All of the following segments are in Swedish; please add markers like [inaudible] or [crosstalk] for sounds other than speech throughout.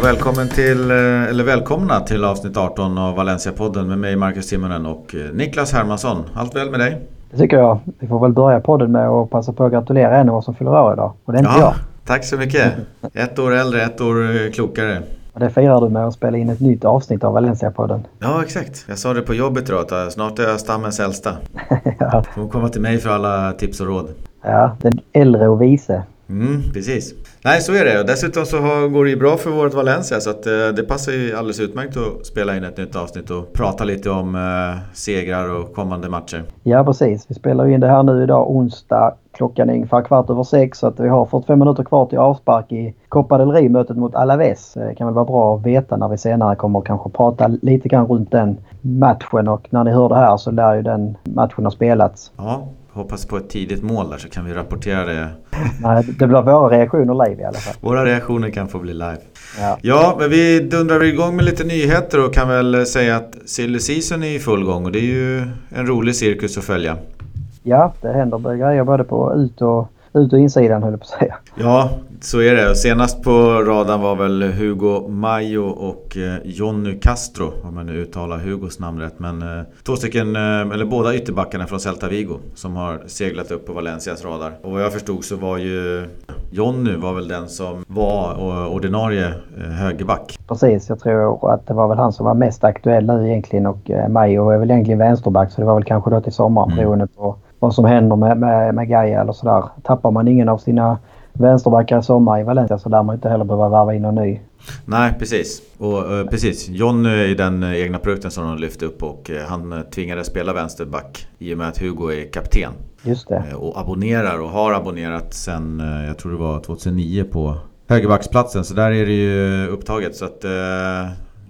Och välkommen till, eh, eller välkomna till avsnitt 18 av Valencia-podden med mig Marcus Timonen och eh, Niklas Hermansson. Allt väl med dig? Det tycker jag. Vi får väl börja podden med att passa på att gratulera en av oss som fyller år idag. Och det är inte ja, jag. Tack så mycket. Ett år äldre, ett år eh, klokare. Och det firar du med att spela in ett nytt avsnitt av Valencia-podden. Ja, exakt. Jag sa det på jobbet idag att snart är jag stammens äldsta. [laughs] ja. Får komma till mig för alla tips och råd. Ja, den äldre och vise. Mm, precis. Nej, så är det. Dessutom så har, går det ju bra för vårt Valencia så att, eh, det passar ju alldeles utmärkt att spela in ett nytt avsnitt och prata lite om eh, segrar och kommande matcher. Ja, precis. Vi spelar in det här nu idag onsdag. Klockan är ungefär kvart över sex så att vi har 45 minuter kvar till avspark i Copa del Rey-mötet mot Alaves. Det kan väl vara bra att veta när vi senare kommer kanske prata lite grann runt den matchen och när ni hör det här så lär ju den matchen ha spelats. Ja, hoppas på ett tidigt mål där så kan vi rapportera det. Nej, det blir våra reaktioner live i alla fall. Våra reaktioner kan få bli live. Ja, ja men vi dundrar igång med lite nyheter och kan väl säga att Silly Season är i full gång och det är ju en rolig cirkus att följa. Ja, det händer grejer både på ut och ut och insidan höll jag på att säga. Ja, så är det. Senast på radarn var väl Hugo Mayo och eh, Jonny Castro, om man nu uttalar Hugos namn rätt. Men eh, två stycken, eh, eller båda ytterbackarna från Celta Vigo som har seglat upp på Valencias radar. Och vad jag förstod så var ju Jonny var väl den som var ordinarie högerback. Precis, jag tror att det var väl han som var mest aktuell nu egentligen och Mayo är väl egentligen vänsterback så det var väl kanske då till sommaren mm. beroende på vad som händer med, med, med Gaia eller sådär. Tappar man ingen av sina vänsterbackar i sommar i Valencia så lär man inte heller behöva värva in någon ny. Nej precis. Och uh, precis. John är den uh, egna produkten som de lyfte upp och uh, han uh, tvingades spela vänsterback i och med att Hugo är kapten. Just det. och abonnerar och har abonnerat sen, jag tror det var 2009 på högerbacksplatsen. Så där är det ju upptaget. Så att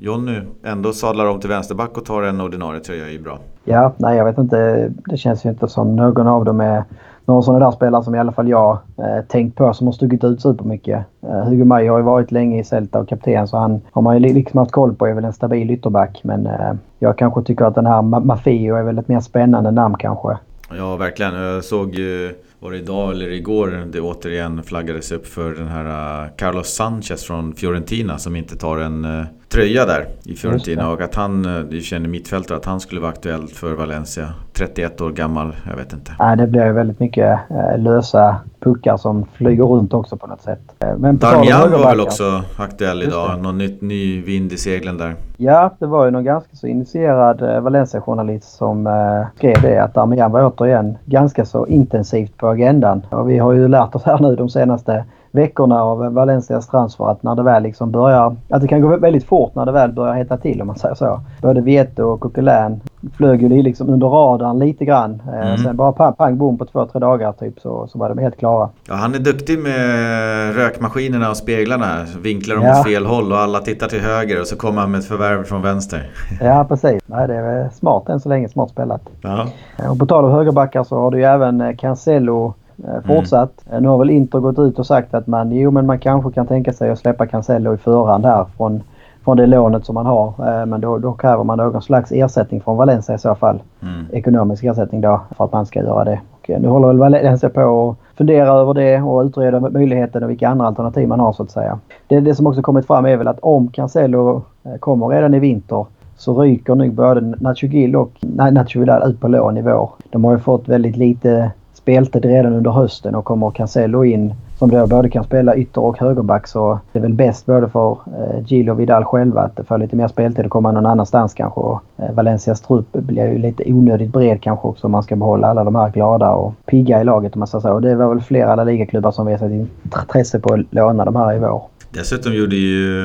Jonny ändå sadlar om till vänsterback och tar en ordinarie tröja är ju bra. Ja, nej jag vet inte. Det känns ju inte som någon av dem är några sådana där spelare som i alla fall jag eh, tänkt på som har stuckit ut supermycket. Eh, Hugo Maj har ju varit länge i Celta och kapten så han har man ju liksom haft koll på är väl en stabil ytterback. Men eh, jag kanske tycker att den här Mafio är väl ett mer spännande namn kanske. Ja, verkligen. Jag såg ju, var det idag eller igår, det återigen flaggades upp för den här uh, Carlos Sanchez från Fiorentina som inte tar en uh, tröja där i Fiorentina. Och att han, uh, du känner mittfältare, att han skulle vara aktuell för Valencia. 31 år gammal, jag vet inte. Nej, det blir ju väldigt mycket lösa puckar som flyger runt också på något sätt. Men Darmian var väl också aktuell idag? Någon nytt, ny vind i seglen där? Ja, det var ju någon ganska så initierad Valencia-journalist som skrev det att Darmian var återigen ganska så intensivt på agendan. Och vi har ju lärt oss här nu de senaste veckorna av Valencias transfer att när det väl liksom börjar... Att det kan gå väldigt fort när det väl börjar hetta till om man säger så. Både Vieto och Coquelin flög ju liksom under radarn lite grann. Eh, mm. Sen bara pang, pang bom på två, tre dagar typ så, så var de helt klara. Ja, han är duktig med rökmaskinerna och speglarna. Vinklar dem ja. åt fel håll och alla tittar till höger och så kommer han med ett förvärv från vänster. [laughs] Ja, precis. Nej, det är smart än så länge. Smart spelat. Ja. Och på tal om högerbackar så har du ju även eh, Cancelo eh, fortsatt. Mm. Nu har väl Inter gått ut och sagt att man, jo, men man kanske kan tänka sig att släppa Cancelo i förhand här från från det lånet som man har. Eh, men då, då kräver man någon slags ersättning från Valencia i så fall. Mm. Ekonomisk ersättning då för att man ska göra det. Och nu håller väl Valencia på att fundera över det och utreda möjligheten och vilka andra alternativ man har så att säga. Det, det som också kommit fram är väl att om Cancelo kommer redan i vinter så ryker nog både Nacho Gil och Nacho Vidal ut på lån i vår. De har ju fått väldigt lite speltid redan under hösten och kommer Cancelo in som då både kan spela ytter och högerback så det är väl bäst både för eh, Gil och Vidal själva att få lite mer speltid och komma någon annanstans kanske. Och, eh, Valencias trupp blir ju lite onödigt bred kanske också om man ska behålla alla de här glada och pigga i laget om man säger så. Och det var väl flera alla ligaklubbar som visat intresse på att låna de här i vår. Dessutom gjorde ju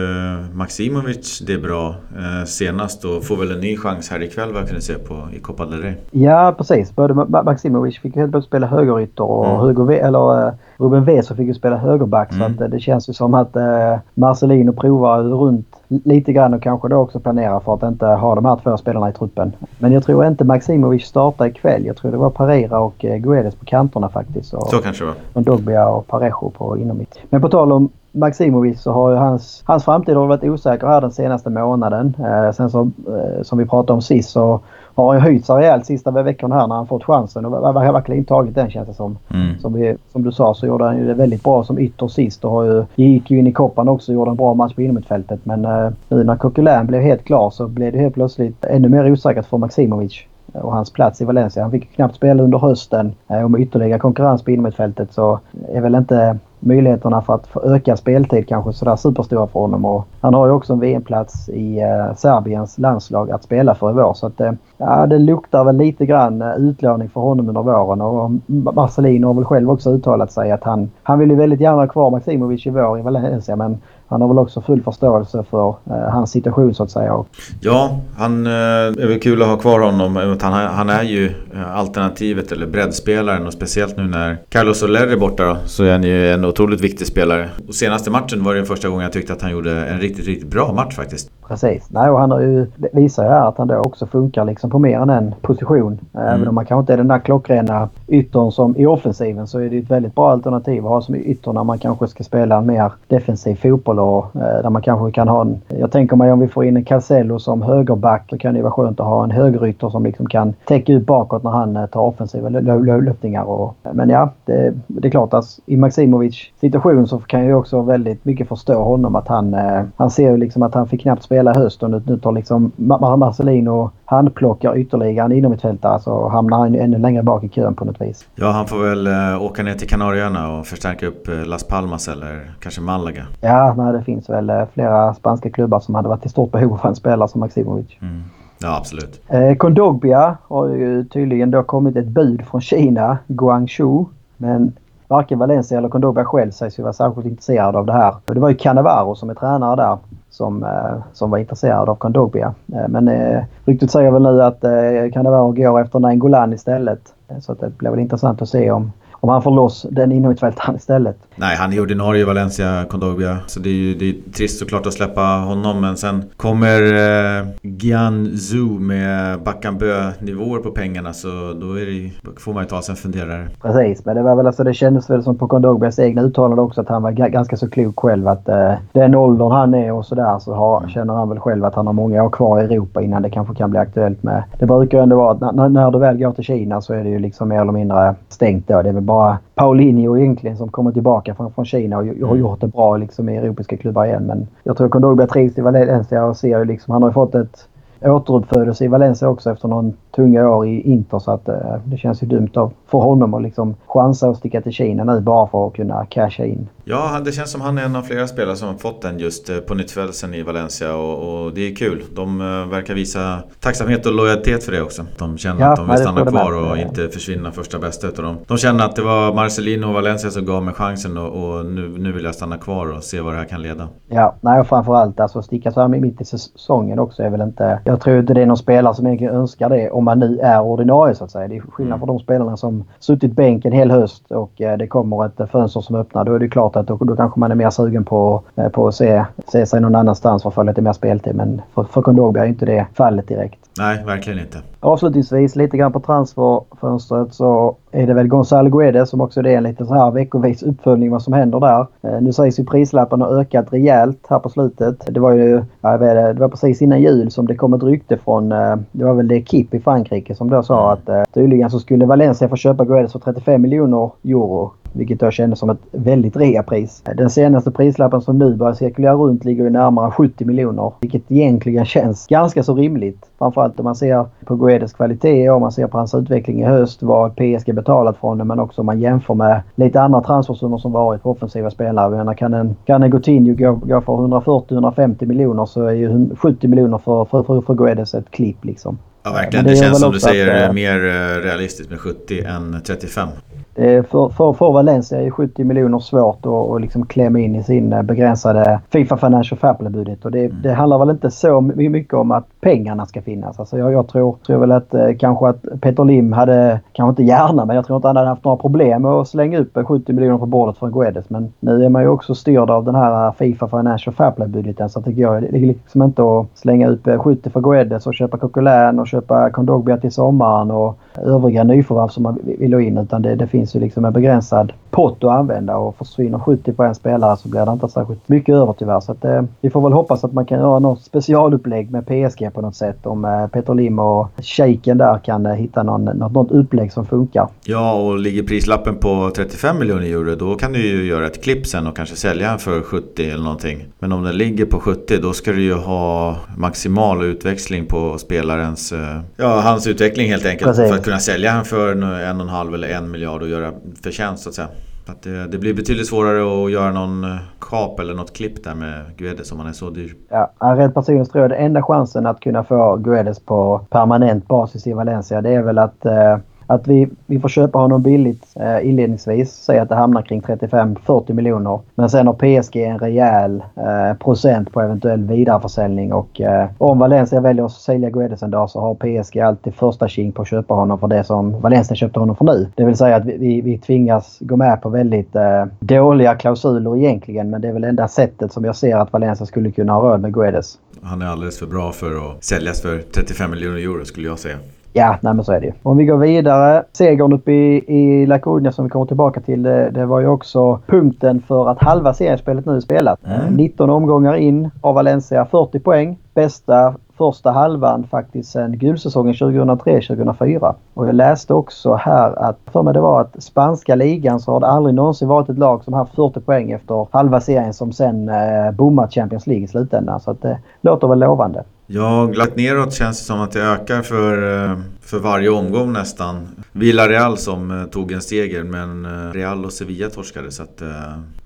Maximovic det bra eh, senast och får väl en ny chans här ikväll vad jag kunde se på i Copa del Rey. Ja precis. Både Maximovic fick helt plötsligt spela högerytter och mm. V, eller, uh, Ruben Veso fick ju spela högerback. Mm. Så att, uh, det känns ju som att uh, Marcelino provar runt lite grann och kanske då också planerar för att inte ha de här två spelarna i truppen. Men jag tror inte Maximovic startar ikväll. Jag tror det var Parera och uh, Guedes på kanterna faktiskt. Och, så kanske det var. Och Dogbia och Parejo på inom mitt. Men på tal om Maximovic så har ju hans, hans framtid har varit osäker här den senaste månaden. Eh, sen så, eh, som vi pratade om sist så har han höjt sig rejält sista veckorna här när han fått chansen och har verkligen tagit den känns det som. Mm. Som, vi, som du sa så gjorde han ju det väldigt bra som ytter sist och har ju, gick ju in i koppan också och gjorde en bra match på innermittfältet. Men uh, nu när Coquelin blev helt klar så blev det helt plötsligt ännu mer osäkert för Maximovic och hans plats i Valencia. Han fick knappt spela under hösten eh, och med ytterligare konkurrens på innermittfältet så är väl inte möjligheterna för att få öka speltid kanske sådär superstora för honom. Och han har ju också en VM-plats i eh, Serbiens landslag att spela för i vår. Så att, eh, ja, det luktar väl lite grann utlåning för honom under våren. Och Marcelino har väl själv också uttalat sig att han, han vill ju väldigt gärna ha kvar Maximovic i vår i Valencia men han har väl också full förståelse för eh, hans situation så att säga. Ja, han eh, är väl kul att ha kvar honom. Eh, han, han är ju eh, alternativet eller breddspelaren och speciellt nu när Carlos Soler är borta då, så är han ju en otroligt viktig spelare. Och senaste matchen var det den första gången jag tyckte att han gjorde en riktigt, riktigt bra match faktiskt. Precis. Nej, och han har ju visar ju här att han då också funkar liksom på mer än en position. Mm. Även om man kanske inte är den där klockrena yttern som i offensiven så är det ett väldigt bra alternativ att ha som ytter när man kanske ska spela en mer defensiv fotboll och eh, där man kanske kan ha en... Jag tänker mig om vi får in en Casello som högerback så kan det vara skönt att ha en högerytter som liksom kan täcka ut bakåt när han eh, tar offensiva löpningar. Och, men ja, det, det är klart att i Maximovic situation så kan jag också väldigt mycket förstå honom att han... Eh, han ser ju liksom att han fick knappt spela i höst och nu, tar liksom Marcelino handplockar ytterligare en inomhittfältare så hamnar han ännu längre bak i kön på något vis. Ja, han får väl äh, åka ner till Kanarieöarna och förstärka upp äh, Las Palmas eller kanske Malaga. Ja, nej, det finns väl äh, flera spanska klubbar som hade varit i stort behov av en spelare som Maximovic. Mm. Ja, absolut. Eh, Kondogbia har ju tydligen då kommit ett bud från Kina, Guangzhou. Men varken Valencia eller Kondogbia själv sägs ju vara särskilt intresserade av det här. Det var ju Cannavaro som är tränare där som, eh, som var intresserad av Kondogbia. Eh, men eh, ryktet säger väl nu att eh, Cannavaro går efter Nainggolan istället. Eh, så att det blir väl intressant att se om, om han får loss den inomhusfältaren istället. Nej, han är ordinarie i Valencia, Kondogbia. Så det är ju det är trist såklart att släppa honom. Men sen kommer eh, Gianzou med Backanbö-nivåer på pengarna. Så då, är det, då får man ju ta sig en funderare. Precis, men det var väl alltså, det kändes väl som på Kondogbias egna uttalande också att han var ganska så klok själv. Att eh, den åldern han är och sådär så har, mm. känner han väl själv att han har många år kvar i Europa innan det kanske kan bli aktuellt med. Det brukar ju ändå vara att när, när du väl går till Kina så är det ju liksom mer eller mindre stängt då. Det är väl bara Paulinho egentligen som kommer tillbaka från, från Kina och har mm. gjort det bra liksom, i europeiska klubbar igen. Men jag tror Kondogbia trivs i Valencia och ser ju liksom, han har ju fått ett återuppfödelse i Valencia också efter någon tunga år i Inter så att eh, det känns ju dumt av, för honom att liksom chansa att sticka till Kina nu bara för att kunna casha in. Ja, det känns som han är en av flera spelare som har fått den just eh, på nyttfödelsen i Valencia och, och, det är kul. De uh, verkar visa tacksamhet och lojalitet för det också. De känner ja, att de vill stanna kvar och inte försvinna första bästa utav dem. De känner att det var Marcelino och Valencia som gav mig chansen och, och nu, nu vill jag stanna kvar och se vad det här kan leda. Ja, nej och framförallt alltså sticka så här mitt i säsongen också är väl inte... Jag tror inte det är någon spelare som egentligen önskar det om man nu är ordinarie så att säga. Det är skillnad mm. för de spelarna som suttit bänken hel höst och eh, det kommer ett fönster som öppnar. Då är det klart att då, då kanske man är mer sugen på, eh, på att se, se sig någon annanstans för att få lite mer speltid. Men för, för Kondogbia är inte det fallet direkt. Nej, verkligen inte. Avslutningsvis lite grann på transferfönstret så är det väl Gonzalo Guedes som också är en lite så här veckovis uppföljning vad som händer där. Eh, nu sägs ju prislappen ha ökat rejält här på slutet. Det var ju vet, det var precis innan jul som det kom ett rykte från, eh, det var väl det Kip i Frankrike som då sa att eh, tydligen så skulle Valencia få köpa Guedes för 35 miljoner euro. Vilket jag känner som ett väldigt reapris. Den senaste prislappen som nu börjar cirkulera runt ligger ju närmare 70 miljoner. Vilket egentligen känns ganska så rimligt. Framförallt om man ser på Guedes kvalitet och man ser på hans utveckling i höst. Vad PSG betalat från honom men också om man jämför med lite andra transfersummor som varit på offensiva spelare. Jag menar, kan en, kan en Coutinho gå, gå för 140-150 miljoner så är ju 70 miljoner för, för, för, för Guedes ett klipp liksom. Ja verkligen. Det, det känns som du säger att, eh, mer eh, realistiskt med 70 än 35. För, för, för Valencia är 70 miljoner svårt att, liksom klämma in i sin eh, begränsade Fifa Financial Fair Play-budget. Och det, mm. det, handlar väl inte så mycket om att pengarna ska finnas. Alltså jag, jag tror, tror väl att eh, kanske att Peter Lim hade, kanske inte gärna, men jag tror inte han hade haft några problem med att slänga upp 70 miljoner på bordet för Guedes. Men nu är man ju också styrd av den här Fifa Financial Fair Play-budgeten. Så tycker jag, det är liksom inte att slänga upp 70 för Guedes och köpa Coquelin och köpa köpa Kondogbia till sommaren och övriga nyförvärv som man vill ha in. Utan det, det finns finns ju liksom en begränsad pott att använda och försvinner 70 på en spelare så blir det inte särskilt mycket över tyvärr. Så att, eh, vi får väl hoppas att man kan göra något specialupplägg med PSG på något sätt. Om eh, Peter Lim och shejken där kan eh, hitta någon, något, något upplägg som funkar. Ja, och ligger prislappen på 35 miljoner euro då kan du ju göra ett klipp sen och kanske sälja den för 70 eller någonting. Men om den ligger på 70 då ska du ju ha maximal utväxling på spelarens, eh, ja hans utveckling helt enkelt. Precis. För att kunna sälja den för en och en halv eller en miljard och göra förtjänst så att säga. Att det, det, blir betydligt svårare att göra någon eh, kap eller något klipp där med Guedes om han är så dyr. Ja, rent personligt tror jag det enda chansen att kunna få Guedes på permanent basis i Valencia det är väl att eh, att vi, vi får köpa honom billigt eh, inledningsvis. Säg att det hamnar kring 35-40 miljoner. Men sen har PSG en rejäl eh, procent på eventuell vidareförsäljning. Och eh, om Valencia väljer att sälja Guedes en dag så har PSG alltid första king på att köpa honom för det som Valencia köpte honom för nu. Det vill säga att vi, vi, vi tvingas gå med på väldigt eh, dåliga klausuler egentligen. Men det är väl enda sättet som jag ser att Valencia skulle kunna ha råd med Guedes. Han är alldeles för bra för att säljas för 35 miljoner euro skulle jag säga. Ja, nej men så är det ju. Om vi går vidare. Segern uppe i, i Coruña som vi kommer tillbaka till. Det, det, var ju också punkten för att halva seriespelet nu är spelat. Mm. 19 omgångar in av Valencia, 40 poäng. Bästa första halvan faktiskt sen gulsäsongen 2003-2004. Och jag läste också här att för mig det var att spanska ligan så har det aldrig någonsin varit ett lag som haft 40 poäng efter halva serien som sen eh, bommat Champions League i slutändan. Så att det låter väl lovande. Ja, glatt neråt känns det som att det ökar för, eh, för varje omgång nästan. Villarreal som eh, tog en seger men eh, Real och Sevilla torskade så att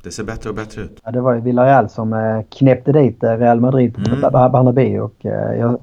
det ser bättre och bättre ut. Ja, det var ju Villarreal som knäppte dit Real Madrid på mm. Bernabéu och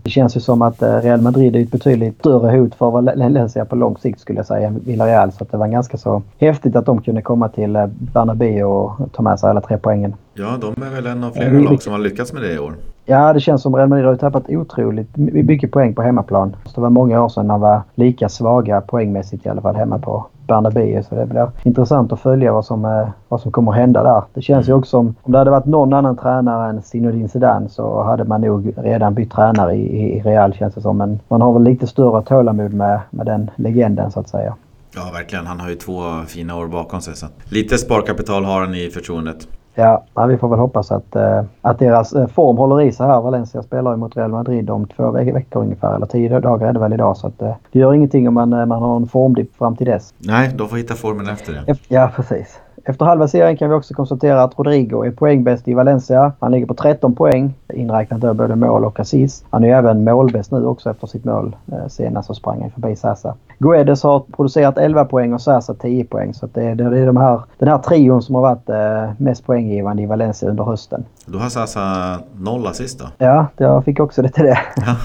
det känns ju som att Real Madrid är ett betydligt större hot för Valencia på lång sikt skulle jag säga än Villarreal. Så det var ganska så häftigt att de kunde komma till Bernabéu och ta med sig alla tre poängen. Ja, de är väl en av flera lag som har lyckats med det i år. Ja, det känns som Real Madrid har tappat otroligt mycket poäng på hemmaplan. Det var många år sedan de var lika svaga poängmässigt i alla fall hemma på Bernabéu. Så det blir intressant att följa vad som, eh, vad som kommer att hända där. Det känns ju också som om det hade varit någon annan tränare än Zinedine Zidane så hade man nog redan bytt tränare i, i Real känns det som. Men man har väl lite större tålamod med, med den legenden så att säga. Ja, verkligen. Han har ju två fina år bakom sig. Så lite sparkapital har han i förtroendet. Ja, vi får väl hoppas att, eh, att deras eh, form håller i sig här. Valencia spelar ju mot Real Madrid om två veckor ungefär. Eller tio dagar är det väl idag. Så att, eh, det gör ingenting om man, man har en formdipp fram till dess. Nej, de får hitta formen efter det. Ja, precis. Efter halva serien kan vi också konstatera att Rodrigo är poängbäst i Valencia. Han ligger på 13 poäng, inräknat då både mål och assist. Han är även målbäst nu också efter sitt mål eh, senast så sprang han förbi Sasa. Guedes har producerat 11 poäng och Sasa 10 poäng. Så det, det, är de här, den här trion som har varit eh, mest poänggivande i Valencia under hösten. Då har Sasa noll assist då? Ja, jag fick också det till det. Ja.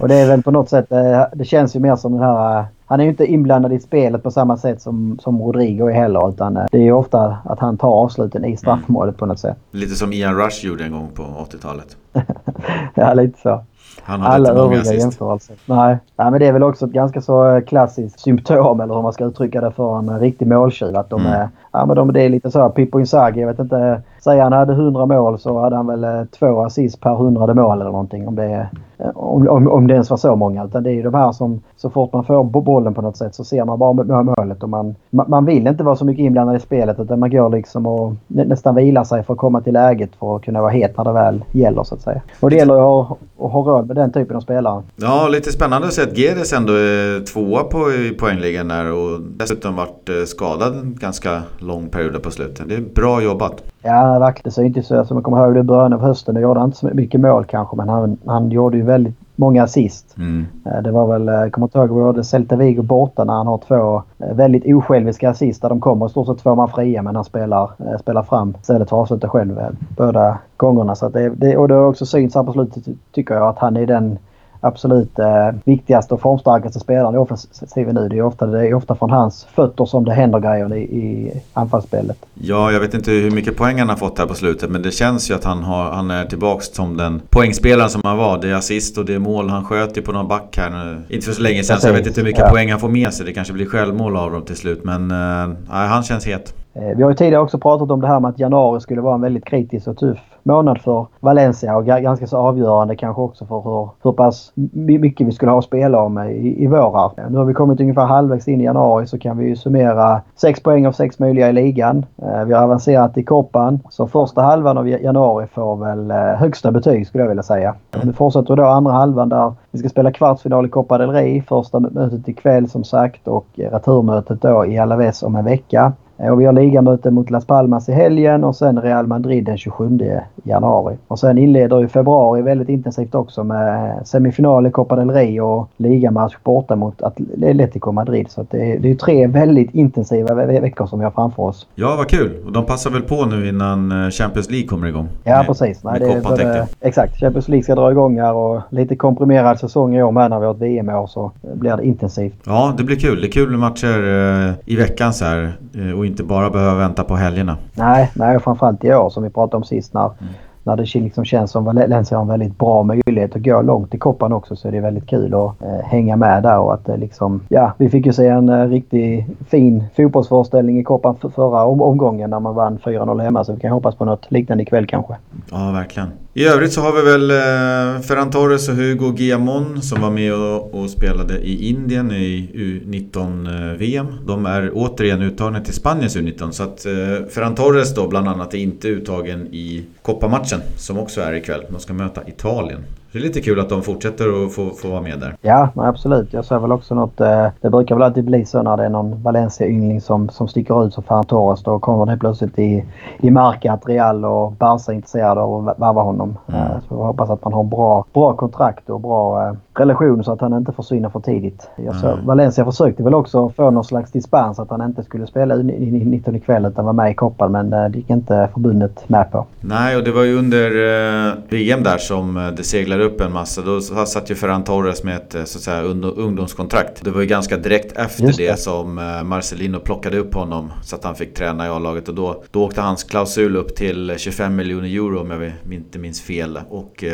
och det är väl på något sätt, eh, det känns ju mer som den här han är ju inte inblandad i spelet på samma sätt som, som Rodrigo är heller. Utan eh, det är ju ofta att han tar avsluten i straffmålet på något sätt. Lite som Ian Rush gjorde en gång på 80-talet. [laughs] ja, lite så. Han hade Alla inte många övriga jämförelser. Nej. Nej, men det är väl också ett ganska så eh, klassiskt symptom eller hur man ska uttrycka det för en riktig måltjuv. Att de mm. är, ja, men de, det är lite så Pippo Inzaghi, jag vet inte. Säg han hade 100 mål så hade han väl eh, två assist per hundrade mål eller någonting. Om det är Eh, om, om, om det ens var så många. Utan det är ju de här som så fort man får bollen på något sätt så ser man bara målet. Och man, man vill inte vara så mycket inblandad i spelet utan man går liksom och nästan vilar sig för att komma till läget för att kunna vara het när det väl gäller så att säga. Och det gäller att ha, att ha råd med den typen av spelare. Ja, lite spännande att se att Geres ändå är tvåa på i poängligan där och dessutom varit eh, skadad ganska lång period på slutet. Det är bra jobbat. Ja, verkligen. Det syntes ju. Som jag kommer ihåg det i början av hösten. Då gjorde han inte så mycket mål kanske men han, han gjorde ju väldigt många assist. Mm. Eh, det var väl, jag kommer inte ihåg, var det Celta Vigo borta när han har två eh, väldigt osjälviska assist där de kommer i stort sett två man fria men han spelar, eh, spelar fram istället för att avsluta själv båda gångerna. Så det, det, och det har också synts här på slutet tycker jag att han är den absolut eh, viktigaste och formstarkaste spelaren i offensiven nu. Det är, ofta, det är ofta från hans fötter som det händer grejer i, i anfallsspelet. Ja, jag vet inte hur mycket poäng han har fått här på slutet men det känns ju att han, har, han är tillbaks som den poängspelaren som han var. Det är assist och det är mål. Han sköt ju på någon back här nu. Inte för så länge sedan så jag vet inte hur mycket ja. poäng han får med sig. Det kanske blir självmål av dem till slut men eh, han känns het. Eh, vi har ju tidigare också pratat om det här med att januari skulle vara en väldigt kritisk och tuff månad för Valencia och ganska så avgörande kanske också för hur, hur pass mycket vi skulle ha att spela om eh, i, i vårar. Eh, nu har vi kommit ungefär halvvägs in i januari så kan vi ju summera 6 poäng av 6 möjliga i ligan. Vi har avancerat i koppan så första halvan av januari får väl högsta betyg skulle jag vilja säga. Nu fortsätter då andra halvan där vi ska spela kvartsfinal i Copa del Rey. Första mötet ikväll som sagt och returmötet då i Alaves om en vecka. Eh, och vi har ligamöte mot Las Palmas i helgen och sen Real Madrid den 27 januari. Och sen inleder ju februari väldigt intensivt också med semifinal i Copa del Rey och ligamatch borta mot Atletico Madrid. Så det är, det är tre väldigt intensiva veckor som vi har framför oss. Ja, vad kul! Och de passar väl på nu innan eh, Champions League kommer igång? Ja, med, precis. Nej, det är både, exakt. Champions League ska dra igång här och lite komprimerad säsong i år med när vi har ett VM år så blir det intensivt. Ja, det blir kul. Det är kul med matcher eh, i veckan så här. Och inte bara behöva vänta på helgerna. Nej, nej framförallt i år som vi pratade om sist när, mm. när det liksom känns som Valencia har en väldigt bra möjlighet att gå långt i koppan också så är det väldigt kul att eh, hänga med där och att det liksom... Ja, vi fick ju se en eh, riktigt fin fotbollsföreställning i koppan för förra om omgången när man vann 4-0 hemma så vi kan hoppas på något liknande ikväll kanske. Ja, verkligen. I övrigt så har vi väl eh, Ferran Torres och Hugo Guillamon som var med och, spelade i Indien i U19-VM. Eh, De är återigen uttagna till Spaniens U19 så att eh, Ferran Torres då bland annat är inte uttagen i Copa-matchen som också är ikväll. De ska möta Italien. Det är lite kul att de fortsätter att få, få vara med där. Ja, absolut. Jag ser väl också något... Eh, det brukar väl alltid bli så när det är någon Valencia-yngling som, som sticker ut som Ferran Torres. Då kommer det plötsligt i, i märke att Real och Barca är intresserade av att värva honom. Mm. Eh, så jag hoppas att man har bra, bra kontrakt och bra eh, relation så att han inte försvinner för tidigt. Jag såg, mm. Valencia försökte väl också få någon slags dispens att han inte skulle spela i 19 ikväll utan vara med i koppan men det gick inte förbundet med på. Nej, och det var ju under eh, VM där som det seglade upp en massa. Då satt ju Ferran Torres med ett så att säga, ungdomskontrakt. Det var ju ganska direkt efter det. det. som Marcelino plockade upp honom så att han fick träna i A-laget. Och då, då åkte hans klausul upp till 25 miljoner euro om jag inte minns fel. Och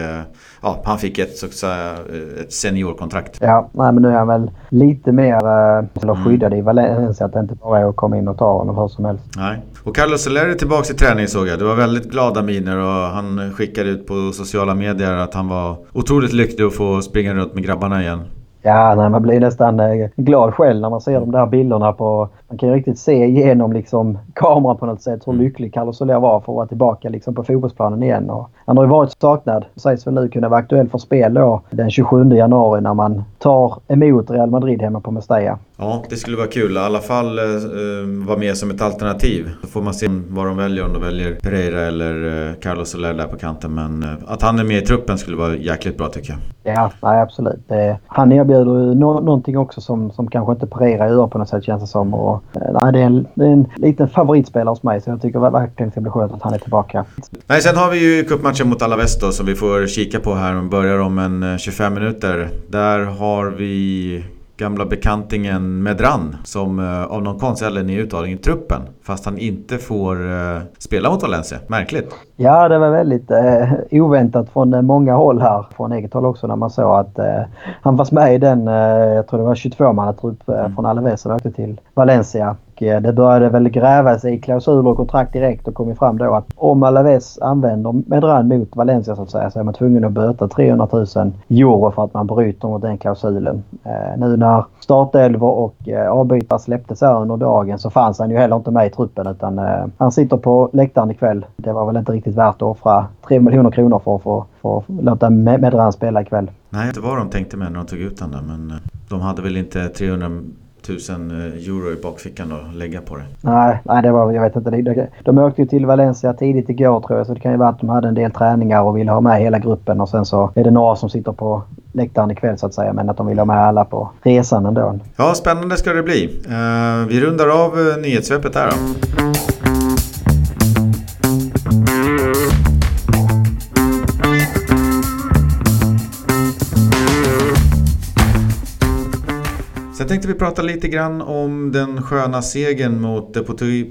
ja, han fick ett, så att säga, ett seniorkontrakt. Ja, nej, men nu är han väl lite mer äh, skyddad mm. i Valencia. Att det inte bara är att komma in och ta honom hur som helst. Nej. Och Carlos Soler är tillbaka i träning såg jag. Det var väldigt glada miner och han skickade ut på sociala medier att han var otroligt lycklig att få springa runt med grabbarna igen. Ja, nej, man blir nästan eh, glad själv när man ser de där bilderna på... Man kan ju riktigt se igenom liksom kameran på något sätt hur mm. lycklig Carlos Soler var för att vara tillbaka liksom på fotbollsplanen igen. Och han har ju varit saknad. Sägs väl nu kunna vara aktuell för spel då den 27 januari när man tar emot Real Madrid hemma på Mestalla. Ja, det skulle vara kul. I alla fall eh, vara med som ett alternativ. Så får man se vad de väljer. Om de väljer Pereira eller eh, Carlos Soler där på kanten. Men eh, att han är med i truppen skulle vara jäkligt bra tycker jag. Ja, nej, absolut. Det, han erbjuder ju no någonting också som, som kanske inte Pereira gör på något sätt känns det som. Och, eh, nej, det, är en, det är en liten favoritspelare hos mig så jag tycker verkligen det ska bli skönt att han är tillbaka. Nej, sen har vi ju cupmatchen mot Alaves då som vi får kika på här. Vi börjar om en eh, 25 minuter. Där har vi gamla bekantingen Medran som uh, av någon konstig anledning är uttagen i truppen. Fast han inte får uh, spela mot Valencia. Märkligt. Ja, det var väldigt uh, oväntat från många håll här. Från eget håll också när man såg att han var med i den, jag tror det var 22-mannatrupp mm. från Alaves som åkte till Valencia. Eh, det började väl grävas i klausuler och kontrakt direkt och kom fram då att om Alaves använder Medran mot Valencia så att säga så är man tvungen att böta 300 000 euro för att man bryter mot den klausulen. Eh, nu när startelvor och eh, avbytare släpptes här under dagen så fanns han ju heller inte med i truppen utan han sitter på läktaren ikväll. Det var väl inte riktigt värt att offra 3 miljoner kronor för att få för att låta Medran spela ikväll. Nej, det var de tänkte med när de tog ut honom men de hade väl inte 300 tusen eh, euro i bakfickan att lägga på det. Nej, nej det var, jag vet inte. De, åkte ju till Valencia tidigt igår tror jag så det kan ju vara att de hade en del träningar och ville ha med hela gruppen och sen så är det några som sitter på läktaren ikväll så att säga men att de vill ha med alla på resan ändå. Ja, spännande ska det bli. Uh, vi rundar av uh, nyhetssvepet här då. Tänkte vi prata lite grann om den sköna segern mot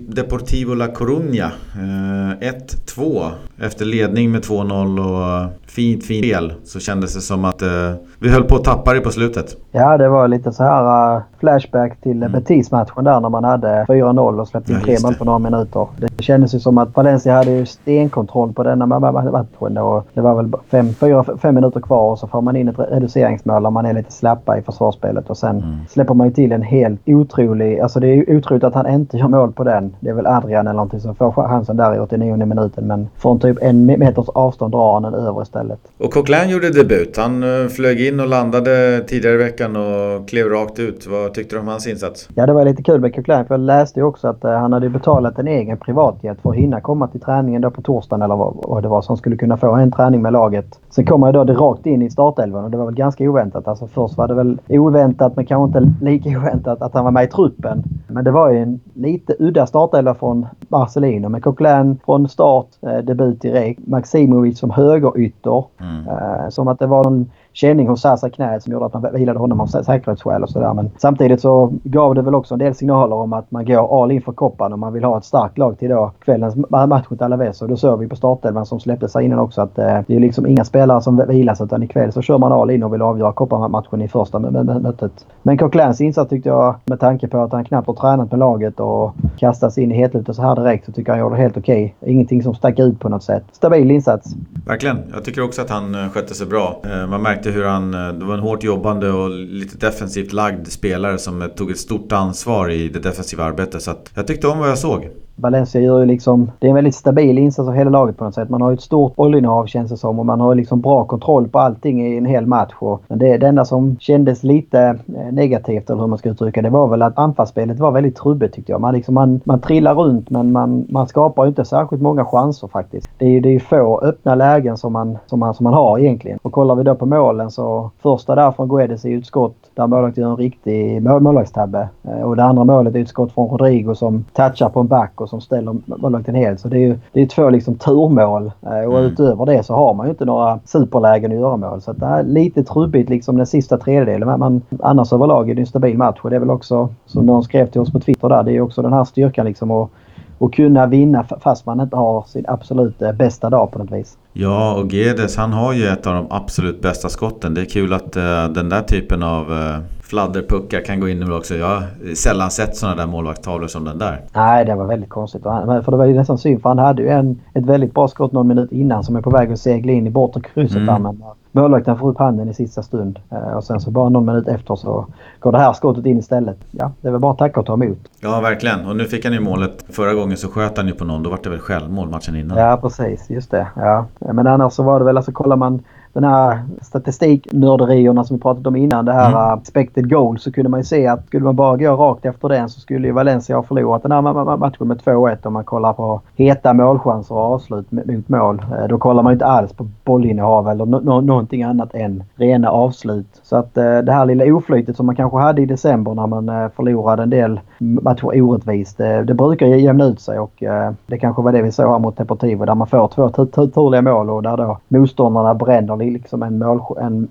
Deportivo La Coruña. Eh, 1-2 efter ledning med 2-0 och eh, fint, fint spel så kändes det som att eh, vi höll på att tappa det på slutet. Ja, det var lite så här uh, flashback till mm. Betis-matchen där när man hade 4-0 och släppte in ja, tre mål på några minuter. Det kändes ju som att Valencia hade ju stenkontroll på denna matchen. Och det var väl fem, fyra, fem minuter kvar och så får man in ett reduceringsmål om man är lite slappa i försvarsspelet. Och sen mm. släpper man ju till en helt otrolig... Alltså det är otroligt att han inte gör mål på den. Det är väl Adrian eller någonting som får chansen där i 89 minuten. Men från typ en meters avstånd drar han den över istället. Och Coquelin gjorde debut. Han uh, flög in och landade tidigare i veckan och klev rakt ut. Vad tyckte du om hans insats? Ja, det var lite kul med Coquelin. För jag läste ju också att uh, han hade betalat en egen privatjet för att hinna komma till träningen då på torsdagen eller vad, vad det var. Så han skulle kunna få en träning med laget. Sen kom han då rakt in i startelvan och det var väl ganska oväntat. Alltså först var det väl oväntat men kanske inte [laughs] lika oväntat att han var med i truppen. Men det var ju en lite udda startelva från Marcelino med Coquelin från start, eh, debut direkt. Maximovic som högerytter. Mm. Eh, som att det var någon känning hos Sasa knät som gjorde att man vilade honom av säkerhetsskäl och sådär. Men samtidigt så gav det väl också en del signaler om att man går all in för koppan och man vill ha ett starkt lag till då kvällens match mot Alaves. Och då såg vi på startelvan som släpptes här innan också att eh, det är liksom inga spelare som vilas utan ikväll så kör man all in och vill avgöra kopparmatchen i första mötet. Men Coquelins insats tyckte jag med tanke på att han knappt har tränat med laget och kastas in i hetlutet så här direkt så tycker jag han gjorde det helt okej. Okay. Ingenting som stack ut på något sätt. Stabil insats. Verkligen. Jag tycker också att han eh, skötte sig bra. Eh, man märkte hur han... Eh, det var en hårt jobbande och lite defensivt lagd spelare som tog ett stort ansvar i det defensiva arbetet. Så jag tyckte om vad jag såg. Valencia gör ju liksom... Det är en väldigt stabil insats av hela laget på något sätt. Man har ju ett stort bollinnehav känns det som och man har liksom bra kontroll på allting i en hel match. Och, men det, det enda som kändes lite eh, negativt eller hur man ska uttrycka det var väl att anfallsspelet var väldigt trubbigt tyckte jag. Man, liksom, man, man trillar runt men man, man skapar inte särskilt många chanser faktiskt. Det är ju det är få öppna lägen som man, som, man, som man har egentligen. Och kollar vi då på målen så första där från Guedes är ju ett skott där målvakten gör en riktig mål, målvaktstabbe. Eh, och det andra målet är ett skott från Rodrigo som touchar på en back och som ställer målvakten helt. Så det är ju det är två liksom turmål. Eh, och mm. utöver det så har man ju inte några superlägen att göra mål. Så det är lite trubbigt liksom den sista tredjedelen. Men man, annars överlag är det en stabil match och det är väl också som någon skrev till oss på Twitter där. Det är också den här styrkan liksom att och kunna vinna fast man inte har sin absolut eh, bästa dag på något vis. Ja, och Gedes han har ju ett av de absolut bästa skotten. Det är kul att uh, den där typen av uh, fladderpuckar kan gå in nu också. Jag har sällan sett sådana där målvaktstavlor som den där. Nej, det var väldigt konstigt. För det var ju nästan synd för han hade ju en, ett väldigt bra skott någon minut innan som är på väg att segla in i bortre krysset mm. där. Men målvakten får upp handen i sista stund. Eh, och sen så bara någon minut efter så går det här skottet in istället. Ja, det är väl bara att tacka och ta emot. Ja, verkligen. Och nu fick han ju målet. Förra gången så sköt han ju på någon. Då var det väl självmål matchen innan. Ja, precis. Just det. Ja. Men annars så var det väl, alltså kollar man den här statistiknörderierna som vi pratat om innan. Det här mm. Uh, expected goal. Så kunde man ju se att skulle man bara gå rakt efter den så skulle ju Valencia ha förlorat den här matchen med 2-1 om man kollar på heta målchanser och avslut mot mål. Eh, då kollar man ju inte alls på bollinnehav eller no någonting annat än rena avslut. Så att uh, det här lilla oflytet som man kanske hade i december när man förlorade en del matcher orättvist. det brukar jämna ut sig och det kanske var det vi såg här mot Deportivo där man får två turliga mål och där då motståndarna bränner liksom en, mål, en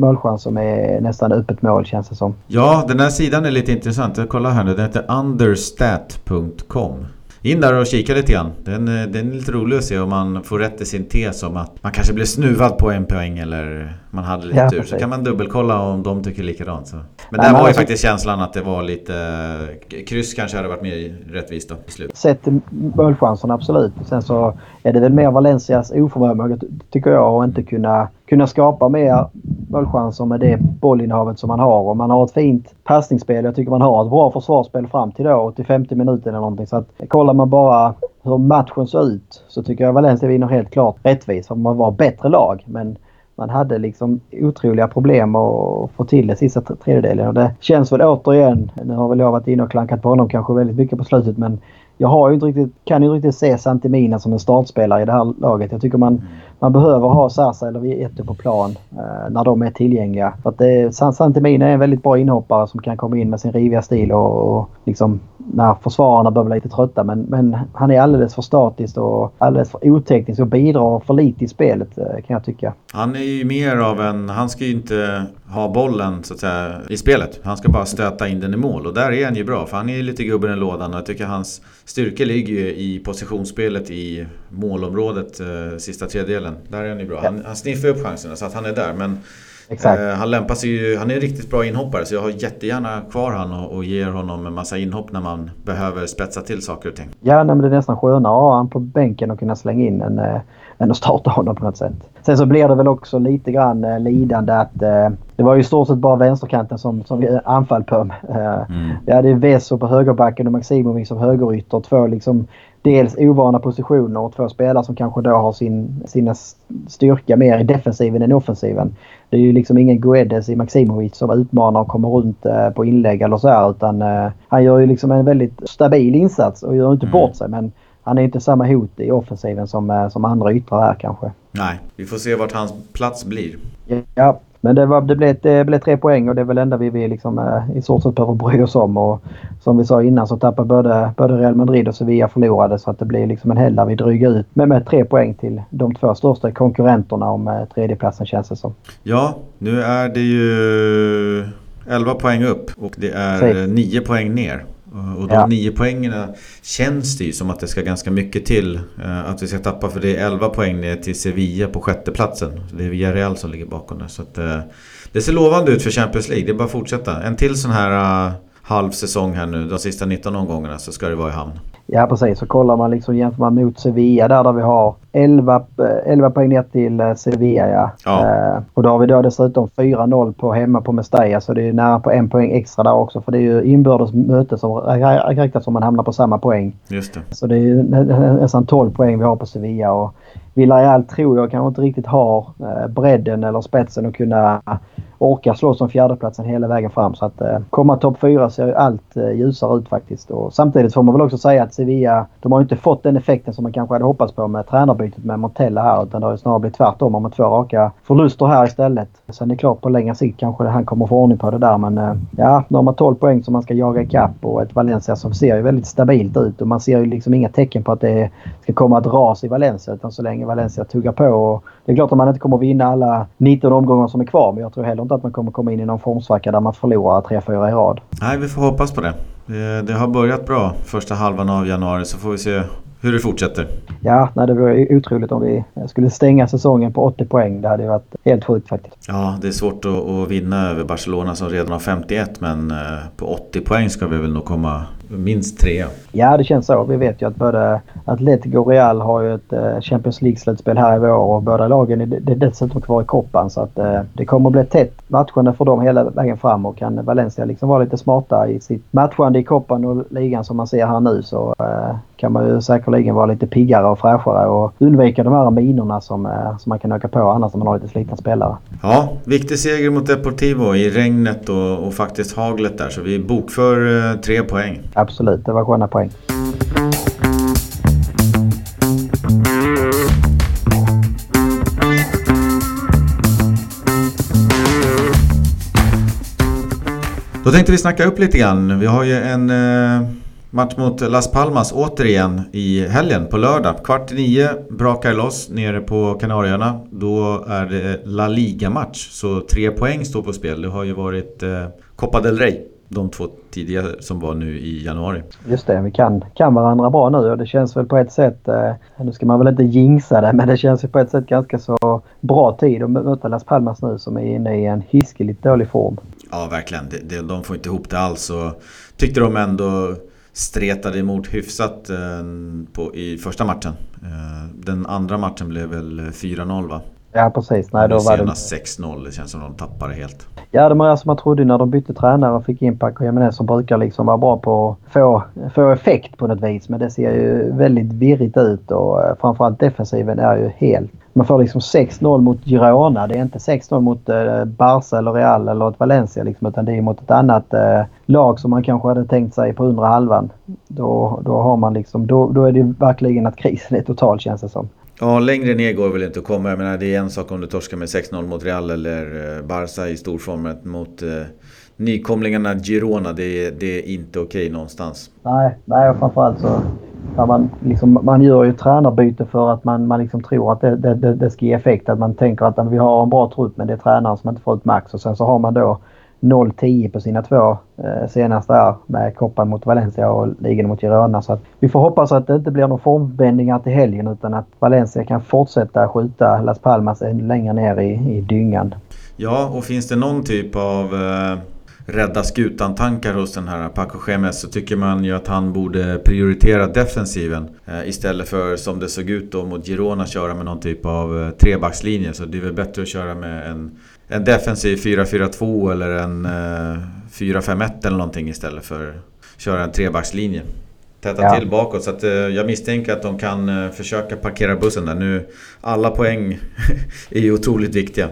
målchans som är nästan öppet mål känns det som. Ja, den här sidan är lite intressant. Jag kollar här nu. Den heter understat.com. In där och kika lite grann. Den, eh, den är lite rolig att se om man får rätt i sin tes om att man kanske blev snuvad på en poäng eller man hade lite ja, tur. Så kan man dubbelkolla om de tycker likadant. Så. Men där var ju alltså, faktiskt känslan att det var lite... Kryss kanske hade varit mer rättvist då i slut. Sett målchanserna absolut. Sen så är det väl mer Valencias oförmåga tycker jag att inte kunna, kunna skapa mer målchanser med det bollinnehavet som man har. Och man har ett fint passningsspel. Jag tycker man har ett bra försvarsspel fram till då till 50 minuter eller någonting. Så att kollar man bara hur matchen såg ut så tycker jag Valencia vinner helt klart rättvist. För man var bättre lag. Men man hade liksom otroliga problem att få till det sista tredjedelen. Och det känns väl återigen, nu har väl jag varit inne och klankat på honom kanske väldigt mycket på slutet men jag har ju inte riktigt, kan ju inte riktigt se Santimina som en startspelare i det här laget. Jag tycker man, mm. man behöver ha Sasa eller Vieto på plan eh, när de är tillgängliga. För att det, Santimina är en väldigt bra inhoppare som kan komma in med sin riviga stil och, och liksom när försvararna börjar bli lite trötta. Men, men han är alldeles för statisk och alldeles för oteknisk och bidrar för lite i spelet eh, kan jag tycka. Han är ju mer av en... Han ska ju inte ha bollen så att säga i spelet. Han ska bara stöta in den i mål och där är han ju bra för han är ju lite gubben i lådan och jag tycker hans styrka ligger ju i positionsspelet i målområdet eh, sista tredjedelen. Där är han ju bra. Han, han sniffar upp chanserna så att han är där men. Eh, han lämpar sig ju, han är en riktigt bra inhoppare så jag har jättegärna kvar han och, och ger honom en massa inhopp när man behöver spetsa till saker och ting. Ja, men det är nästan skönare att ha han på bänken och kunna slänga in än, äh, än att starta honom på något sätt. Sen så blir det väl också lite grann äh, lidande att äh, det var ju i stort sett bara vänsterkanten som, som vi anfall på. Mm. Vi hade Veso på högerbacken och Maximovic som högerytter. Två liksom dels ovana positioner och två spelare som kanske då har sin, sina styrka mer i defensiven än offensiven. Det är ju liksom ingen Guedes i Maximovic som utmanar och kommer runt eh, på inlägg eller så här utan eh, han gör ju liksom en väldigt stabil insats och gör inte mm. bort sig men han är inte samma hot i offensiven som, eh, som andra yttrar här kanske. Nej, vi får se vart hans plats blir. Ja, men det, var, det, blev, det blev tre poäng och det är väl det enda vi, vi liksom, eh, i stort sett behöver bry oss om. Och som vi sa innan så tappade både, både Real Madrid och Sevilla förlorade så att det blir liksom en helg där vi dryger ut med, med tre poäng till de två största konkurrenterna om eh, tredjeplatsen känns det som. Ja, nu är det ju 11 poäng upp och det är Precis. 9 poäng ner. Och de ja. nio poängerna känns det ju som att det ska ganska mycket till eh, att vi ska tappa. För det är 11 poäng ner till Sevilla på sjätteplatsen. Det är Villarreal som ligger bakom det. Så att, eh, det ser lovande ut för Champions League. Det är bara att fortsätta. En till sån här halv säsong här nu. De sista 19 omgångarna så ska det vara i hamn. Ja precis, så kollar man liksom jämför man mot Sevilla där, där vi har 11, 11 poäng ner till eh, Sevilla. Ja. Eh, och då har vi då dessutom 4-0 på hemma på Mestalla så det är nära på en poäng extra där också. För det är ju inbördes möte som räknas som man hamnar på samma poäng. Just det. Så det är nästan 12 poäng vi har på Sevilla. Och Villarreal tror jag kanske inte riktigt har eh, bredden eller spetsen att kunna orka slåss om fjärdeplatsen hela vägen fram. Så att eh, komma topp fyra ser ju allt eh, ljusare ut faktiskt. Och samtidigt får man väl också säga att Sevilla, de har ju inte fått den effekten som man kanske hade hoppats på med tränarbytet med Montella här. Utan det har ju snarare blivit tvärtom med två raka förluster här istället. Sen är det klart på längre sikt kanske han kommer få ordning på det där. Men eh, ja, nu har man 12 poäng som man ska jaga ikapp och ett Valencia som ser ju väldigt stabilt ut. Och man ser ju liksom inga tecken på att det ska komma ett ras i Valencia. Utan så länge Valencia tuggar på. Och det är klart att man inte kommer vinna alla 19 omgångar som är kvar. Men jag tror heller inte att man kommer komma in i någon formsvacka där man förlorar 3-4 i rad. Nej, vi får hoppas på det. det. Har börjat bra första halvan av januari så får vi se hur det fortsätter. Ja, nej, det vore otroligt om vi skulle stänga säsongen på 80 poäng. Det hade varit helt sjukt faktiskt. Ja, det är svårt att, att vinna över Barcelona som redan har 51 men eh, på 80 poäng ska vi väl nog komma minst trea. Ja, det känns så. Vi vet ju att både Atletico och Real har ju ett eh, Champions League-slutspel här i vår och båda lagen är dessutom kvar i koppan. Så att eh, det kommer att bli tätt matchande för dem hela vägen fram och kan Valencia liksom vara lite smarta i sitt matchande i koppan och ligan som man ser här nu så eh, kan man ju säkerligen vara lite piggare och fräschare och undvika de här minorna som, som man kan öka på annars när man har lite slitna spelare. Ja, viktig seger mot Deportivo i regnet och, och faktiskt haglet där så vi bokför eh, tre poäng. Absolut, det var sköna poäng. Då tänkte vi snacka upp lite grann. Vi har ju en eh, match mot Las Palmas återigen i helgen på lördag. Kvart i nio brakar loss nere på Kanarieöarna. Då är det La Liga-match. Så tre poäng står på spel. Det har ju varit eh, Copa del Rey de två tidigare som var nu i januari. Just det, vi kan, kan varandra bra nu och det känns väl på ett sätt, eh, nu ska man väl inte jinxa det, men det känns ju på ett sätt ganska så bra tid att möta Las Palmas nu som är inne i en hiskeligt dålig form. Ja, verkligen. De, de får inte ihop det alls och tyckte de ändå stretade emot hyfsat eh, på, i första matchen. Eh, den andra matchen blev väl 4-0 va? Ja precis. Nej, då var det... 6-0. Det känns som de tappade helt. Ja, det var alltså man trodde när de bytte tränare och fick in Paco Jiménez som brukar liksom vara bra på att få, få effekt på något vis. Men det ser ju väldigt virrigt ut och eh, framförallt defensiven är ju helt... Man får liksom 6-0 mot Girona. Det är inte 6-0 mot eh, Barca eller Real eller ett Valencia liksom, utan det är mot ett annat eh, lag som man kanske hade tänkt sig på undre halvan. Då, då har man liksom... Då, då är det verkligen att krisen är total känns det som. Ja, längre ner går väl inte att komma. Jag menar, det är en sak om du torskar med 6-0 mot Real eller eh, Barca i storform. Mot eh, nykomlingarna Girona, det är, det är inte okej okay någonstans. Nej, nej och framförallt så... Man, liksom, man gör ju tränarbyte för att man, man liksom tror att det, det, det, ska ge effekt. Att man tänker att vi har en bra trupp men det är tränaren som inte får ut max. Och sen så har man då 0-10 på sina två eh, senaste här med koppan mot Valencia och ligan mot Girona. Så att vi får hoppas att det inte blir några formvändningar till helgen utan att Valencia kan fortsätta skjuta Las Palmas ännu längre ner i, i dyngan. Ja, och finns det någon typ av eh, rädda skutan-tankar hos den här Paco Gemes så tycker man ju att han borde prioritera defensiven eh, istället för som det såg ut då mot Girona köra med någon typ av eh, trebackslinje. Så det är väl bättre att köra med en, en defensiv 4-4-2 eller en eh, 4-5-1 eller någonting istället för att köra en trebackslinje täta ja. till bakåt. Så att, eh, jag misstänker att de kan eh, försöka parkera bussen där. Nu, alla poäng [laughs] är ju otroligt viktiga.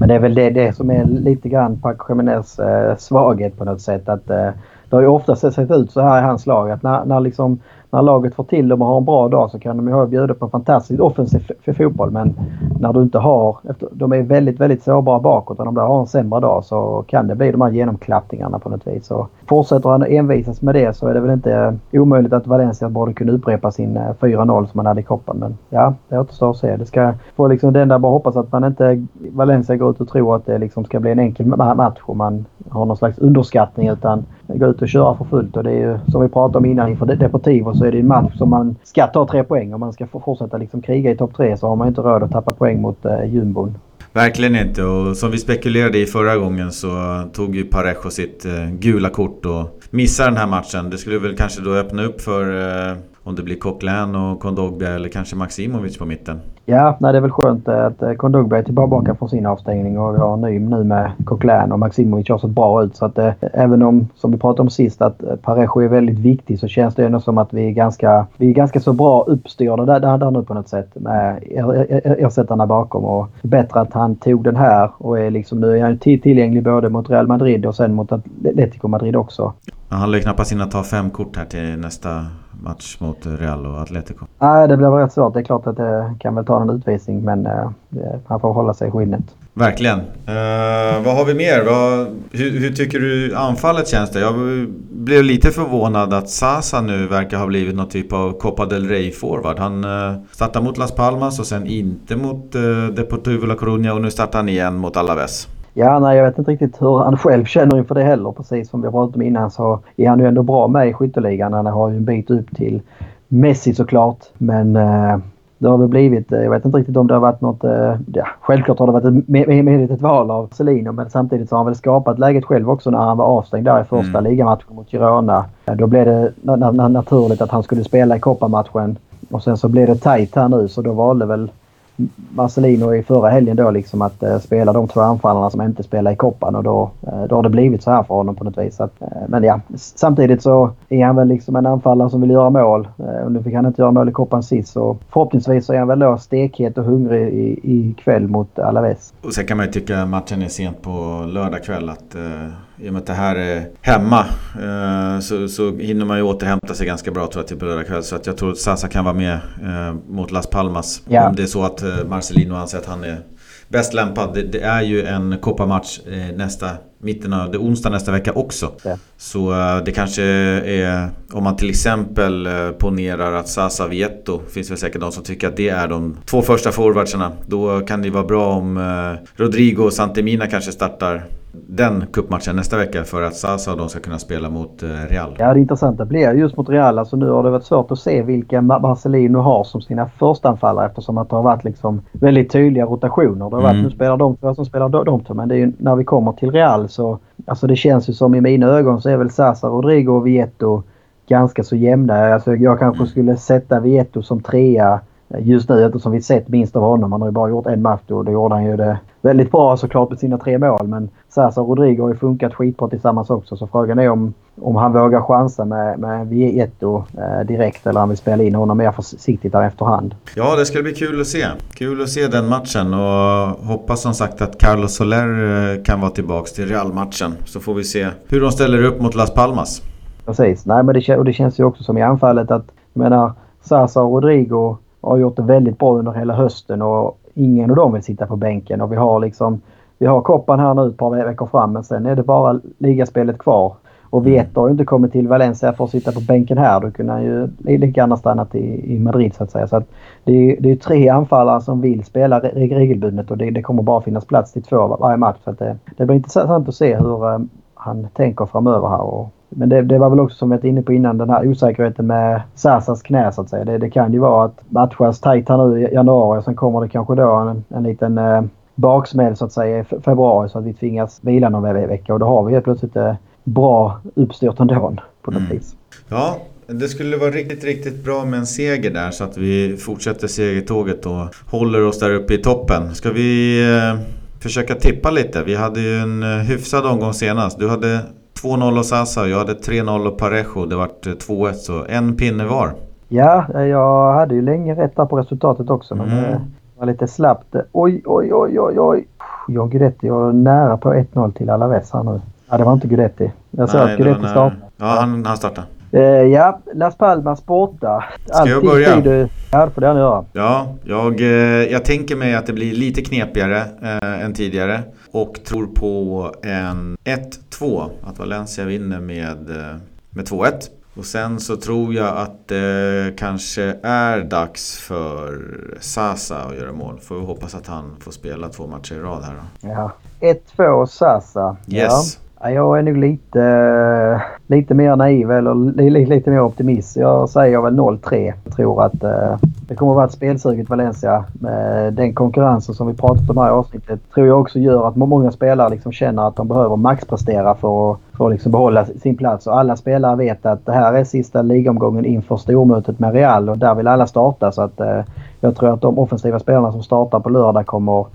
Men det är väl det, det som är lite grann Paco Jiménez eh, svaghet på något sätt. Att, eh, det har ju ofta sett ut så här i hans lag att när, när liksom när laget får till dem och har en bra dag så kan de ju bjuda på fantastiskt offensiv för fotboll. Men när du inte har... De är väldigt, väldigt sårbara bakåt och om de har en sämre dag så kan det bli de här genomklappningarna på något vis. Så fortsätter han envisas med det så är det väl inte omöjligt att Valencia borde kunna upprepa sin eh, 4-0 som man hade i koppen. Men ja, det återstår att se. Det ska få liksom den där bara hoppas att man inte... Valencia går ut och tror att det liksom ska bli en enkel match och man har någon slags underskattning utan gå ut och köra för fullt. Och det är ju som vi pratade om innan inför Deportivo så är det en match som man ska ta tre poäng. Om man ska fortsätta liksom kriga i topp tre så har man inte råd att tappa poäng mot eh, jumbon. Verkligen inte och som vi spekulerade i förra gången så tog ju Parejo sitt eh, gula kort och missade den här matchen. Det skulle väl kanske då öppna upp för eh, om det blir Coquelin och Kondogbia eller kanske Maximovic på mitten. Ja, nej, det är väl skönt att eh, Kondogbia är tillbaka från sin avstängning och vi har ny nu med Coquelin och Maximovic har sett bra ut. Så att eh, även om, som vi pratade om sist, att eh, Parejo är väldigt viktig så känns det ändå som att vi är ganska, vi är ganska så bra uppstyrda där, där, där nu på något sätt med ersättarna bakom. Och bättre att han tog den här och är liksom nu är han tillgänglig både mot Real Madrid och sen mot Atletico Madrid också. Han lär knappast hinna ta fem kort här till nästa match mot Real och Atletico? Nej, det blir rätt svårt. Det är klart att det kan väl ta en utvisning men eh, han får hålla sig i skinnet. Verkligen. Uh, vad har vi mer? Vad, hur, hur, tycker du anfallet känns det? Jag blev lite förvånad att Sasa nu verkar ha blivit någon typ av Copa del Rey-forward. Han uh, startar mot Las Palmas och sen inte mot uh, Deportivo La Coruña och nu startar han igen mot Alaves. Ja, nej, jag vet inte riktigt hur han själv känner inför det heller. Precis som vi pratat om innan så är han ju ändå bra med i skytteligan. Han har ju en bit upp till Messi såklart. Men eh, det har väl blivit, eh, jag vet inte riktigt om det har varit något, eh, ja, självklart har det varit ett medvetet val av Celino men samtidigt så har han väl skapat läget själv också när han var avstängd där i första mm. ligamatchen mot Girona. Då blev det naturligt att han skulle spela i kopparmatchen och sen så blev det tajt här nu så då valde väl Marcelino i förra helgen då liksom att eh, spela de två anfallarna som inte spelar i koppan och då, eh, då har det blivit så här för honom på något vis. Att, eh, men ja, samtidigt så är han väl liksom en anfallare som vill göra mål. Eh, och nu fick han inte göra mål i koppan sist så förhoppningsvis så är han väl då stekhet och hungrig i, i kväll mot Alaves. Och sen kan man ju tycka matchen är sent på lördag kväll att eh i och med att det här är hemma eh, så, så hinner man ju återhämta sig ganska bra tror jag till på lördag kväll. Så att jag tror att Sasa kan vara med eh, mot Las Palmas. Ja. Om det är så att eh, Marcelino anser att han är bäst lämpad. Det, det är ju en kopparmatch nästa mitten av det onsdag nästa vecka också. Ja. Så det kanske är om man till exempel ponerar att Sasa Vieto finns väl säkert de som tycker att det är de två första forwardsarna. Då kan det vara bra om Rodrigo och Santemina kanske startar den kuppmatchen nästa vecka för att Sasa och de ska kunna spela mot eh, Real. Ja, det intressanta blir just mot Real. Alltså nu har det varit svårt att se vilka Marcelino har som sina förstanfallare eftersom att det har varit liksom väldigt tydliga rotationer. Det har varit mm. nu spelar de två som spelar de två. Men det är ju, när vi kommer till Real så alltså det känns ju som i mina ögon så är väl Sasa, Rodrigo och Vieto ganska så jämna. Alltså jag kanske mm. skulle sätta Vieto som trea just nu eftersom vi sett minst av honom. Han har ju bara gjort en match och då gjorde han ju det väldigt bra såklart med sina tre mål. Men Sasa och Rodrigo har ju funkat skitbra tillsammans också. Så frågan är om, om han vågar chansa med, med Vieto eh, direkt eller om han vill spela in honom mer försiktigt där efterhand. Ja, det ska bli kul att se. Kul att se den matchen och hoppas som sagt att Carlos Soler eh, kan vara tillbaks till Real-matchen. Så får vi se hur de ställer upp mot Las Palmas. Precis. Nej, men det, och det känns ju också som i anfallet att jag menar Sasa och Rodrigo har gjort det väldigt bra under hela hösten och ingen av dem vill sitta på bänken. Och vi har liksom vi har koppan här nu ett par veckor fram men sen är det bara ligaspelet kvar. Och Vieto har ju inte kommit till Valencia för att sitta på bänken här. Då kunde han ju lika gärna stannat i, i Madrid så att säga. Så att det, är, det är tre anfallare som vill spela regelbundet och det, det kommer bara finnas plats till två varje match. Så att det, det blir intressant att se hur um, han tänker framöver här. Och men det, det, var väl också som vi var inne på innan den här osäkerheten med Sasas knä så att säga. Det, det kan ju vara att matchas tajt här nu i januari och sen kommer det kanske då en, en liten eh, baksmäll så att säga i februari så att vi tvingas vila någon vecka och då har vi helt plötsligt eh, bra uppstyrt ändå på något mm. vis. Ja, det skulle vara riktigt, riktigt bra med en seger där så att vi fortsätter segertåget och håller oss där uppe i toppen. Ska vi eh, försöka tippa lite? Vi hade ju en eh, hyfsad omgång senast. Du hade 2-0 och Sasa jag hade 3-0 och Parejo. Det vart 2-1 så en pinne var. Ja, jag hade ju länge rätt där på resultatet också men mm. det var lite slappt. Oj, oj, oj, oj, oj. John Guidetti var nära på 1-0 till Alaves här nu. Ja, det var inte Guidetti. Jag sa att Guidetti startade. Ja, han, han startade. Uh, ja, Las Palmas borta. Ska jag börja? Du... Ja, det får du göra. Ja, jag, eh, jag tänker mig att det blir lite knepigare äh, än tidigare. Och tror på en 1-2. Att Valencia vinner med, med 2-1. Och sen så tror jag att det kanske är dags för Sasa att göra mål. Får vi hoppas att han får spela två matcher i rad här då. Ja. 1-2 Sasa. Yes. Ja. Jag är nog lite, lite mer naiv eller lite mer optimist. Jag säger väl 0-3. Jag tror att eh, det kommer att vara ett spelsuget Valencia. Den konkurrensen som vi pratat om här i avsnittet tror jag också gör att många spelare liksom känner att de behöver maxprestera för att, för att liksom behålla sin plats. Och alla spelare vet att det här är sista ligomgången inför stormötet med Real och där vill alla starta. Så att eh, jag tror att de offensiva spelarna som startar på lördag kommer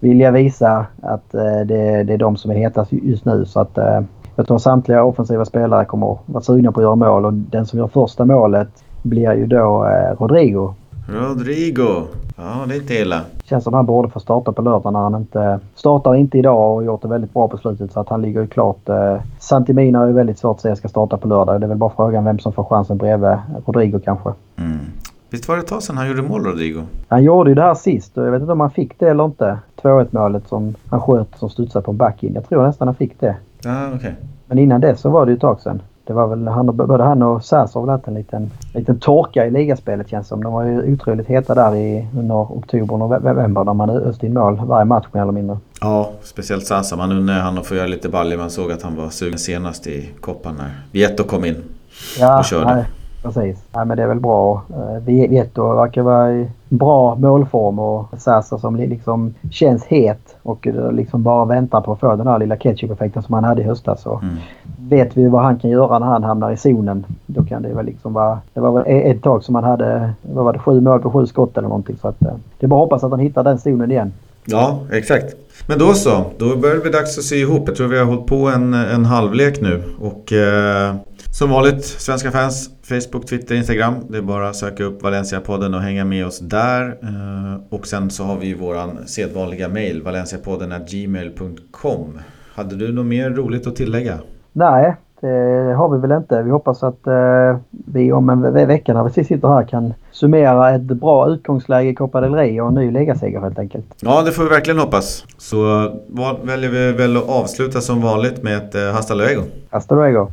vilja visa att eh, det, det är de som är hetast just nu. Så att eh, jag tror samtliga offensiva spelare kommer att vara sugna på att göra mål och den som gör första målet blir ju då eh, Rodrigo. Rodrigo. Ja, det är inte illa. Känns som han borde få starta på lördag när han inte... Startar inte idag och gjort det väldigt bra på slutet så att han ligger ju klart. Eh, Santimina har ju väldigt svårt att säga ska starta på lördag. Det är väl bara frågan vem som får chansen bredvid Rodrigo kanske. Mm. Visst var det ett tag sedan han gjorde mål, Rodrigo? Han gjorde ju det här sist och jag vet inte om han fick det eller inte. 2-1 målet som han sköt som studsade på en backin. Jag tror nästan han fick det. Ah, okay. Men innan det så var det ju ett tag sedan. Det var väl han, både han och Sars har väl haft en liten, liten torka i ligaspelet känns som. De var ju otroligt heta där i, under oktober och november. De hade öst in mål varje match mer eller mindre. Ja, speciellt Sasa. Man undrar han att få göra lite baljor. Man såg att han var sugen senast i koppan när Vietto kom in ja, och körde. Nej, Precis. Ja, men det är väl bra. Eh, Vietto verkar vara i bra målform och Sasa som liksom känns het och liksom bara väntar på att få den här lilla ketchup-effekten som han hade i höstas. Så mm. Vet vi vad han kan göra när han hamnar i zonen. Då kan det väl liksom vara... Det var väl ett tag som han hade vad var det, sju mål på sju skott eller någonting. Så att, eh, det är bara att hoppas att han hittar den zonen igen. Ja, exakt. Men då så. Då börjar det bli dags att sy ihop. Jag tror vi har hållit på en, en halvlek nu. Och eh, som vanligt, svenska fans, Facebook, Twitter, Instagram. Det är bara att söka upp Valencia-podden och hänga med oss där. Eh, och sen så har vi våran sedvanliga mail, valenciapodden gmail.com. Hade du något mer roligt att tillägga? Nej, det har vi väl inte. Vi hoppas att eh, vi om en vecka när vi sitter här kan summera ett bra utgångsläge i Copa del Rey och en ny ligaseger helt enkelt. Ja, det får vi verkligen hoppas. Så väljer vi väl att avsluta som vanligt med ett eh, hasta luego. Hasta luego.